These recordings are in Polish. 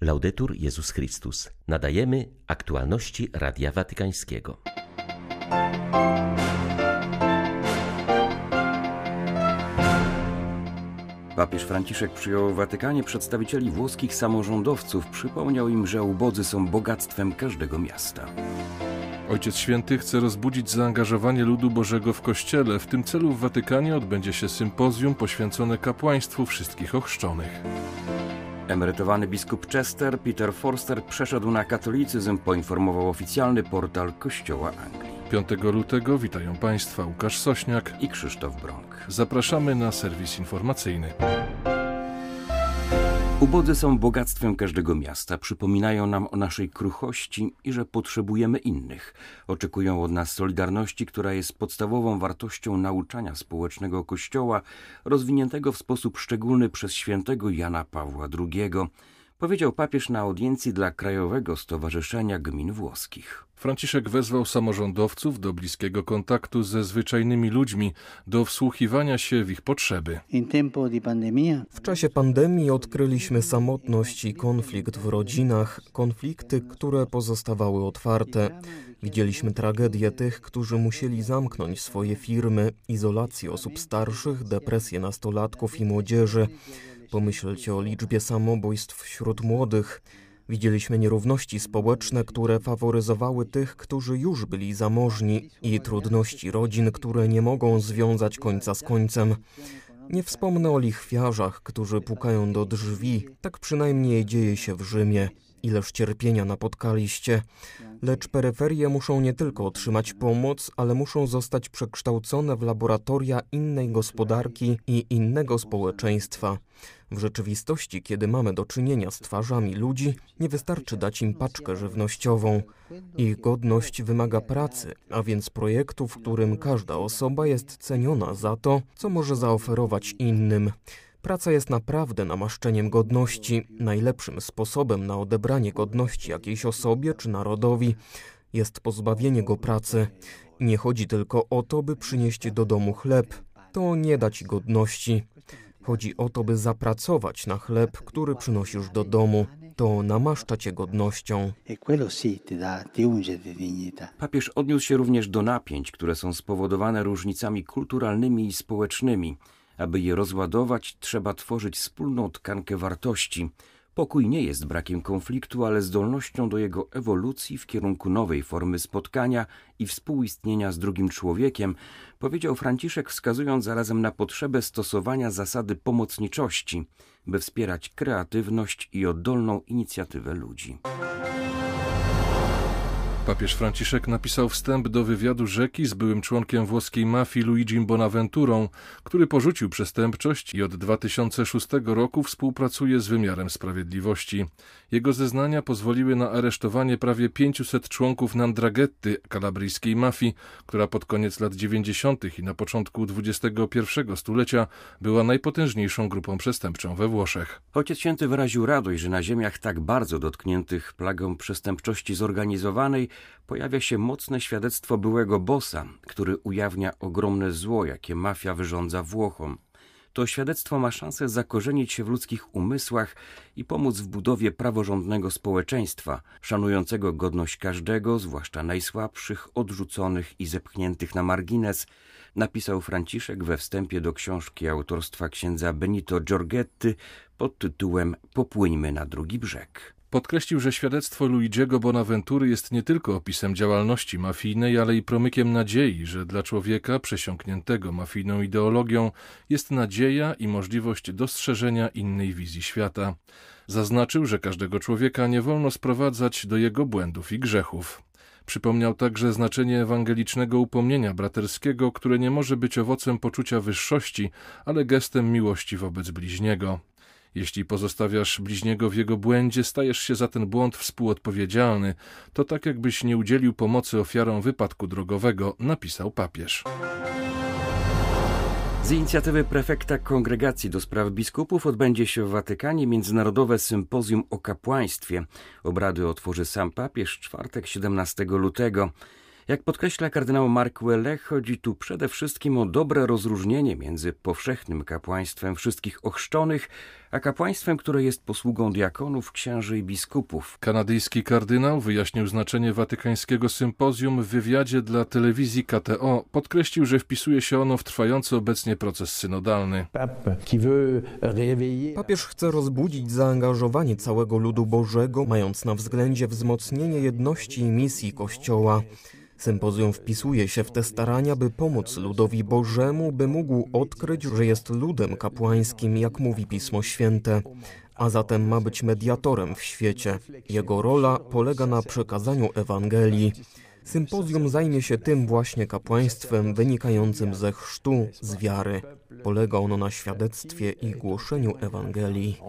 Laudetur Jezus Chrystus. Nadajemy aktualności Radia Watykańskiego. Papież Franciszek przyjął w Watykanie przedstawicieli włoskich samorządowców. Przypomniał im, że ubodzy są bogactwem każdego miasta. Ojciec Święty chce rozbudzić zaangażowanie ludu Bożego w Kościele. W tym celu w Watykanie odbędzie się sympozjum poświęcone kapłaństwu wszystkich ochrzczonych. Emerytowany biskup Chester Peter Forster przeszedł na katolicyzm, poinformował oficjalny portal Kościoła Anglii. 5 lutego witają Państwa Łukasz Sośniak i Krzysztof Brąk. Zapraszamy na serwis informacyjny. Ubodzy są bogactwem każdego miasta, przypominają nam o naszej kruchości i że potrzebujemy innych. Oczekują od nas solidarności, która jest podstawową wartością nauczania społecznego Kościoła, rozwiniętego w sposób szczególny przez świętego Jana Pawła II powiedział papież na audiencji dla Krajowego Stowarzyszenia Gmin Włoskich. Franciszek wezwał samorządowców do bliskiego kontaktu ze zwyczajnymi ludźmi, do wsłuchiwania się w ich potrzeby. W czasie pandemii odkryliśmy samotność i konflikt w rodzinach, konflikty, które pozostawały otwarte. Widzieliśmy tragedię tych, którzy musieli zamknąć swoje firmy, izolację osób starszych, depresję nastolatków i młodzieży. Pomyślcie o liczbie samobójstw wśród młodych. Widzieliśmy nierówności społeczne, które faworyzowały tych, którzy już byli zamożni, i trudności rodzin, które nie mogą związać końca z końcem. Nie wspomnę o lichwiarzach, którzy pukają do drzwi, tak przynajmniej dzieje się w Rzymie. Ileż cierpienia napotkaliście. Lecz peryferie muszą nie tylko otrzymać pomoc, ale muszą zostać przekształcone w laboratoria innej gospodarki i innego społeczeństwa. W rzeczywistości, kiedy mamy do czynienia z twarzami ludzi, nie wystarczy dać im paczkę żywnościową. Ich godność wymaga pracy, a więc projektu, w którym każda osoba jest ceniona za to, co może zaoferować innym. Praca jest naprawdę namaszczeniem godności, najlepszym sposobem na odebranie godności jakiejś osobie czy narodowi jest pozbawienie go pracy. Nie chodzi tylko o to, by przynieść do domu chleb. To nie da ci godności. Chodzi o to, by zapracować na chleb, który przynosisz do domu. To namaszcza cię godnością. Papież odniósł się również do napięć, które są spowodowane różnicami kulturalnymi i społecznymi. Aby je rozładować, trzeba tworzyć wspólną tkankę wartości. Pokój nie jest brakiem konfliktu, ale zdolnością do jego ewolucji w kierunku nowej formy spotkania i współistnienia z drugim człowiekiem, powiedział Franciszek, wskazując zarazem na potrzebę stosowania zasady pomocniczości, by wspierać kreatywność i oddolną inicjatywę ludzi. Papież Franciszek napisał wstęp do wywiadu rzeki z byłym członkiem włoskiej mafii Luigi Bonaventurą, który porzucił przestępczość i od 2006 roku współpracuje z wymiarem sprawiedliwości. Jego zeznania pozwoliły na aresztowanie prawie 500 członków Nandragetty, kalabryjskiej mafii, która pod koniec lat 90. i na początku XXI stulecia była najpotężniejszą grupą przestępczą we Włoszech. Ojciec Święty wyraził radość, że na ziemiach tak bardzo dotkniętych plagą przestępczości zorganizowanej pojawia się mocne świadectwo byłego bossa, który ujawnia ogromne zło, jakie mafia wyrządza Włochom. To świadectwo ma szansę zakorzenić się w ludzkich umysłach i pomóc w budowie praworządnego społeczeństwa, szanującego godność każdego, zwłaszcza najsłabszych, odrzuconych i zepchniętych na margines, napisał Franciszek we wstępie do książki autorstwa księdza Benito Giorgetti pod tytułem Popłyńmy na drugi brzeg. Podkreślił, że świadectwo Luigiego Bonaventury jest nie tylko opisem działalności mafijnej, ale i promykiem nadziei, że dla człowieka przesiąkniętego mafijną ideologią jest nadzieja i możliwość dostrzeżenia innej wizji świata. Zaznaczył, że każdego człowieka nie wolno sprowadzać do jego błędów i grzechów. Przypomniał także znaczenie ewangelicznego upomnienia braterskiego, które nie może być owocem poczucia wyższości, ale gestem miłości wobec bliźniego. Jeśli pozostawiasz bliźniego w jego błędzie, stajesz się za ten błąd współodpowiedzialny. To tak, jakbyś nie udzielił pomocy ofiarom wypadku drogowego, napisał papież. Z inicjatywy prefekta Kongregacji do Spraw Biskupów odbędzie się w Watykanie Międzynarodowe Sympozjum o Kapłaństwie. Obrady otworzy sam papież czwartek 17 lutego. Jak podkreśla kardynał Mark Welle, chodzi tu przede wszystkim o dobre rozróżnienie między powszechnym kapłaństwem wszystkich ochrzczonych, a kapłaństwem, które jest posługą diakonów, księży i biskupów. Kanadyjski kardynał wyjaśnił znaczenie watykańskiego sympozjum w wywiadzie dla telewizji KTO. Podkreślił, że wpisuje się ono w trwający obecnie proces synodalny. Papież chce rozbudzić zaangażowanie całego ludu Bożego, mając na względzie wzmocnienie jedności i misji Kościoła. Sympozjum wpisuje się w te starania, by pomóc ludowi Bożemu, by mógł odkryć, że jest ludem kapłańskim, jak mówi Pismo Święte, a zatem ma być mediatorem w świecie. Jego rola polega na przekazaniu Ewangelii. Sympozjum zajmie się tym właśnie kapłaństwem wynikającym ze chrztu, z wiary. Polega ono na świadectwie i głoszeniu Ewangelii.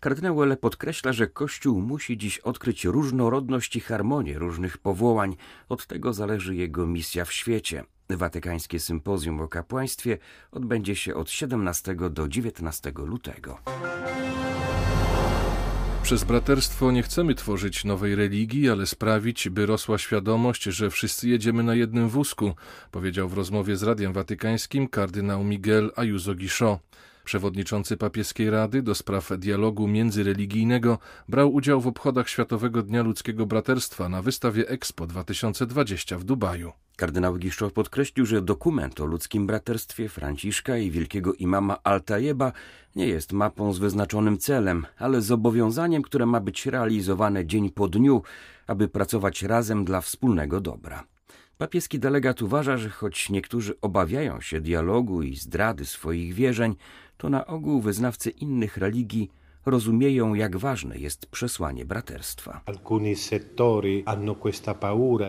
Kardynał Welle podkreśla, że Kościół musi dziś odkryć różnorodność i harmonię różnych powołań. Od tego zależy jego misja w świecie. Watykańskie sympozjum o kapłaństwie odbędzie się od 17 do 19 lutego. Przez braterstwo nie chcemy tworzyć nowej religii, ale sprawić, by rosła świadomość, że wszyscy jedziemy na jednym wózku, powiedział w rozmowie z Radiem Watykańskim kardynał Miguel Ayuso Guichot. Przewodniczący papieskiej rady do spraw dialogu międzyreligijnego brał udział w obchodach Światowego Dnia Ludzkiego Braterstwa na wystawie Expo 2020 w Dubaju. Kardynał Giszczow podkreślił, że dokument o ludzkim braterstwie Franciszka i wielkiego imama Altajeba nie jest mapą z wyznaczonym celem, ale zobowiązaniem, które ma być realizowane dzień po dniu, aby pracować razem dla wspólnego dobra. Papieski delegat uważa, że choć niektórzy obawiają się dialogu i zdrady swoich wierzeń, to na ogół wyznawcy innych religii rozumieją, jak ważne jest przesłanie braterstwa.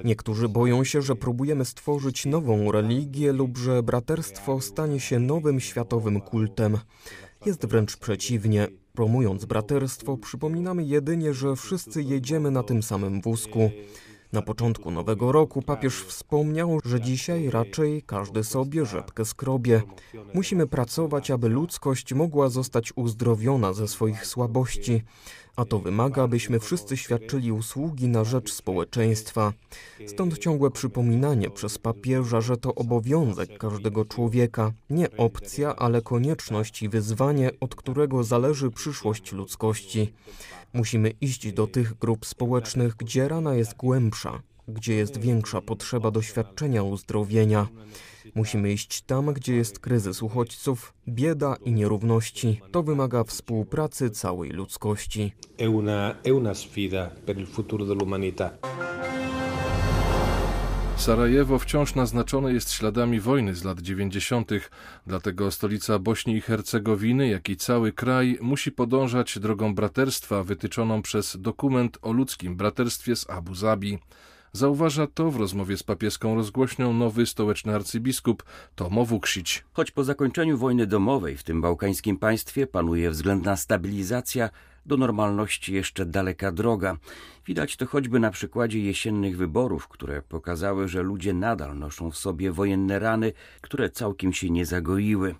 Niektórzy boją się, że próbujemy stworzyć nową religię lub że braterstwo stanie się nowym światowym kultem. Jest wręcz przeciwnie. Promując braterstwo, przypominamy jedynie, że wszyscy jedziemy na tym samym wózku. Na początku nowego roku papież wspomniał, że dzisiaj raczej każdy sobie rzepkę skrobie. Musimy pracować, aby ludzkość mogła zostać uzdrowiona ze swoich słabości, a to wymaga, abyśmy wszyscy świadczyli usługi na rzecz społeczeństwa. Stąd ciągłe przypominanie przez papieża, że to obowiązek każdego człowieka, nie opcja, ale konieczność i wyzwanie, od którego zależy przyszłość ludzkości. Musimy iść do tych grup społecznych, gdzie rana jest głębsza, gdzie jest większa potrzeba doświadczenia uzdrowienia. Musimy iść tam, gdzie jest kryzys uchodźców, bieda i nierówności. To wymaga współpracy całej ludzkości. È una, è una sfida per il futuro dell'umanità. Sarajewo wciąż naznaczone jest śladami wojny z lat 90., dlatego stolica Bośni i Hercegowiny, jak i cały kraj musi podążać drogą braterstwa wytyczoną przez dokument o ludzkim braterstwie z Abu Zabi. Zauważa to w rozmowie z papieską rozgłośnią nowy stołeczny arcybiskup Tomo Wuksić. Choć po zakończeniu wojny domowej w tym bałkańskim państwie panuje względna stabilizacja, do normalności jeszcze daleka droga. Widać to choćby na przykładzie jesiennych wyborów, które pokazały, że ludzie nadal noszą w sobie wojenne rany, które całkiem się nie zagoiły.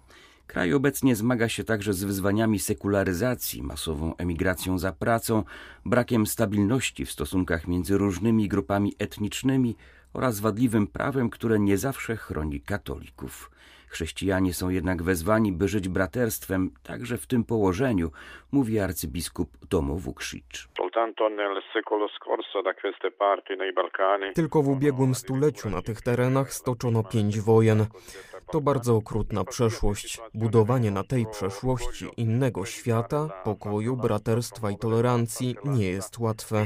Kraj obecnie zmaga się także z wyzwaniami sekularyzacji, masową emigracją za pracą, brakiem stabilności w stosunkach między różnymi grupami etnicznymi oraz wadliwym prawem, które nie zawsze chroni katolików. Chrześcijanie są jednak wezwani, by żyć braterstwem, także w tym położeniu, mówi arcybiskup Tomo Vuksicz. Tylko w ubiegłym stuleciu na tych terenach stoczono pięć wojen. To bardzo okrutna przeszłość. Budowanie na tej przeszłości innego świata, pokoju, braterstwa i tolerancji nie jest łatwe.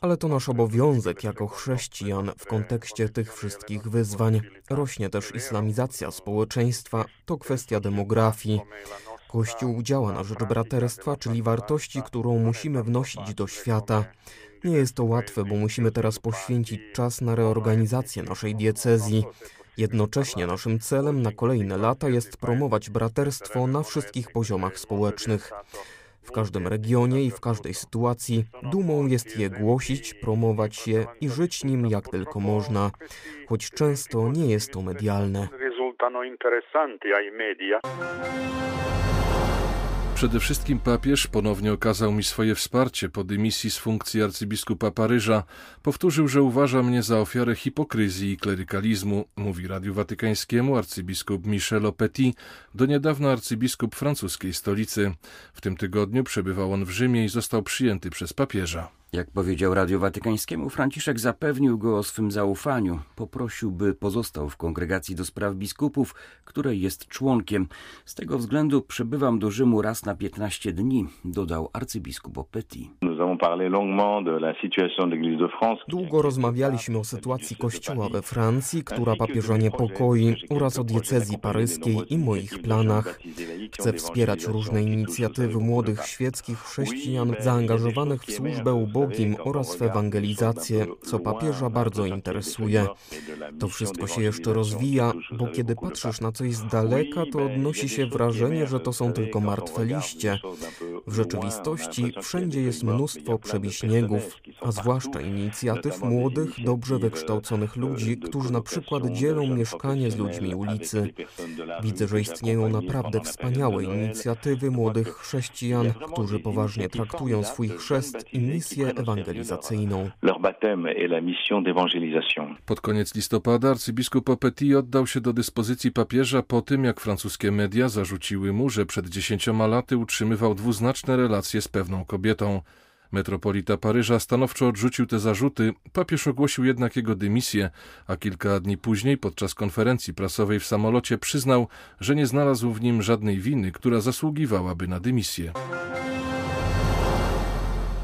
Ale to nasz obowiązek jako chrześcijan w kontekście tych wszystkich wyzwań. Rośnie też islamizacja społeczeństwa, to kwestia demografii. Kościół działa na rzecz braterstwa, czyli wartości, którą musimy wnosić do świata. Nie jest to łatwe, bo musimy teraz poświęcić czas na reorganizację naszej diecezji. Jednocześnie naszym celem na kolejne lata jest promować braterstwo na wszystkich poziomach społecznych. W każdym regionie i w każdej sytuacji dumą jest je głosić, promować je i żyć nim jak tylko można, choć często nie jest to medialne. Przede wszystkim papież ponownie okazał mi swoje wsparcie po dymisji z funkcji arcybiskupa Paryża. Powtórzył, że uważa mnie za ofiarę hipokryzji i klerykalizmu, mówi Radiu Watykańskiemu arcybiskup Michel Petit, do niedawna arcybiskup francuskiej stolicy. W tym tygodniu przebywał on w Rzymie i został przyjęty przez papieża. Jak powiedział Radiu Watykańskiemu, Franciszek zapewnił go o swym zaufaniu. Poprosił, by pozostał w kongregacji do spraw biskupów, której jest członkiem. Z tego względu przybywam do Rzymu raz na 15 dni, dodał arcybiskup Opeti. Długo rozmawialiśmy o sytuacji Kościoła we Francji, która papieża niepokoi, oraz o diecezji paryskiej i moich planach. Chcę wspierać różne inicjatywy młodych świeckich chrześcijan zaangażowanych w służbę ubogim oraz w ewangelizację, co papieża bardzo interesuje. To wszystko się jeszcze rozwija, bo kiedy patrzysz na coś z daleka, to odnosi się wrażenie, że to są tylko martwe liście. W rzeczywistości wszędzie jest mnóstwo przebiśniegów, a zwłaszcza inicjatyw młodych, dobrze wykształconych ludzi, którzy na przykład dzielą mieszkanie z ludźmi ulicy. Widzę, że istnieją naprawdę wspaniałe inicjatywy młodych chrześcijan, którzy poważnie traktują swój chrzest i misję ewangelizacyjną. Pod koniec listopada arcybiskup Petit oddał się do dyspozycji papieża po tym, jak francuskie media zarzuciły mu, że przed dziesięcioma laty utrzymywał dwuznaczne relacje z pewną kobietą. Metropolita Paryża stanowczo odrzucił te zarzuty, papież ogłosił jednak jego dymisję, a kilka dni później podczas konferencji prasowej w samolocie przyznał, że nie znalazł w nim żadnej winy, która zasługiwałaby na dymisję.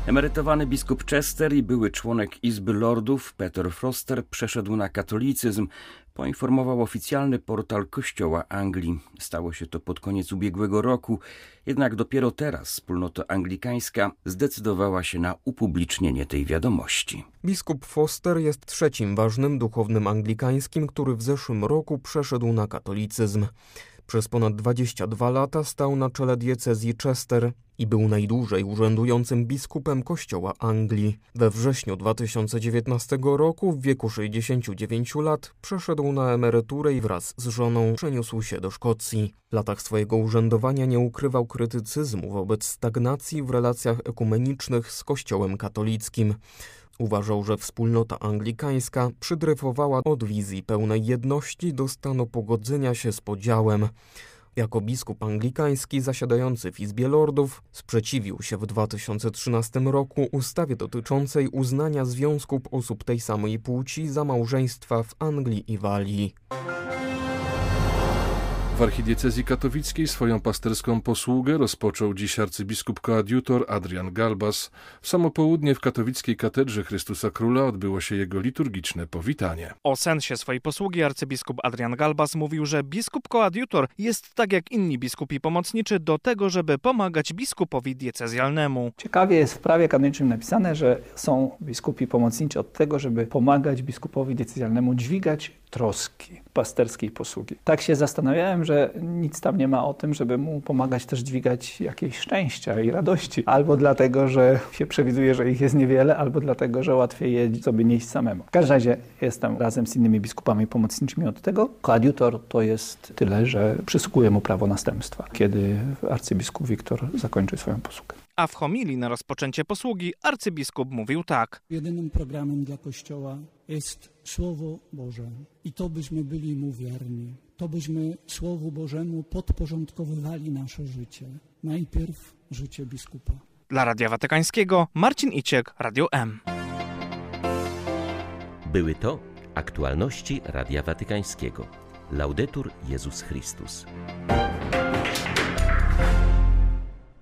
Emerytowany biskup Chester i były członek Izby Lordów Peter Froster przeszedł na katolicyzm, poinformował oficjalny portal Kościoła Anglii. Stało się to pod koniec ubiegłego roku, jednak dopiero teraz wspólnota anglikańska zdecydowała się na upublicznienie tej wiadomości. Biskup Foster jest trzecim ważnym duchownym anglikańskim, który w zeszłym roku przeszedł na katolicyzm. Przez ponad 22 lata stał na czele diecezji Chester i był najdłużej urzędującym biskupem Kościoła Anglii. We wrześniu 2019 roku, w wieku 69 lat, przeszedł na emeryturę i wraz z żoną przeniósł się do Szkocji. W latach swojego urzędowania nie ukrywał krytycyzmu wobec stagnacji w relacjach ekumenicznych z Kościołem katolickim. Uważał, że wspólnota anglikańska przydryfowała od wizji pełnej jedności do stanu pogodzenia się z podziałem. Jako biskup anglikański zasiadający w Izbie Lordów sprzeciwił się w 2013 roku ustawie dotyczącej uznania związków osób tej samej płci za małżeństwa w Anglii i Walii. W archidiecezji katowickiej swoją pasterską posługę rozpoczął dziś arcybiskup koadjutor Adrian Galbas. W samo południe w katowickiej katedrze Chrystusa Króla odbyło się jego liturgiczne powitanie. O sensie swojej posługi arcybiskup Adrian Galbas mówił, że biskup koadjutor jest tak jak inni biskupi pomocniczy do tego, żeby pomagać biskupowi diecezjalnemu. Ciekawie jest w prawie kanonicznym napisane, że są biskupi pomocniczy od tego, żeby pomagać biskupowi diecezjalnemu dźwigać troski pasterskiej posługi. Tak się zastanawiałem, że nic tam nie ma o tym, żeby mu pomagać też dźwigać jakieś szczęścia i radości. Albo dlatego, że się przewiduje, że ich jest niewiele, albo dlatego, że łatwiej je sobie nieść samemu. W każdym razie jestem razem z innymi biskupami pomocniczymi od tego. Koadiutor to jest tyle, że przysługuje mu prawo następstwa, kiedy arcybiskup Wiktor zakończy swoją posługę. A w homilii na rozpoczęcie posługi arcybiskup mówił tak. Jedynym programem dla Kościoła jest Słowo Boże. I to byśmy byli mu wierni. To byśmy Słowu Bożemu podporządkowywali nasze życie. Najpierw życie biskupa. Dla Radia Watykańskiego Marcin Iciek, Radio M. Były to aktualności Radia Watykańskiego. Laudetur Jezus Chrystus.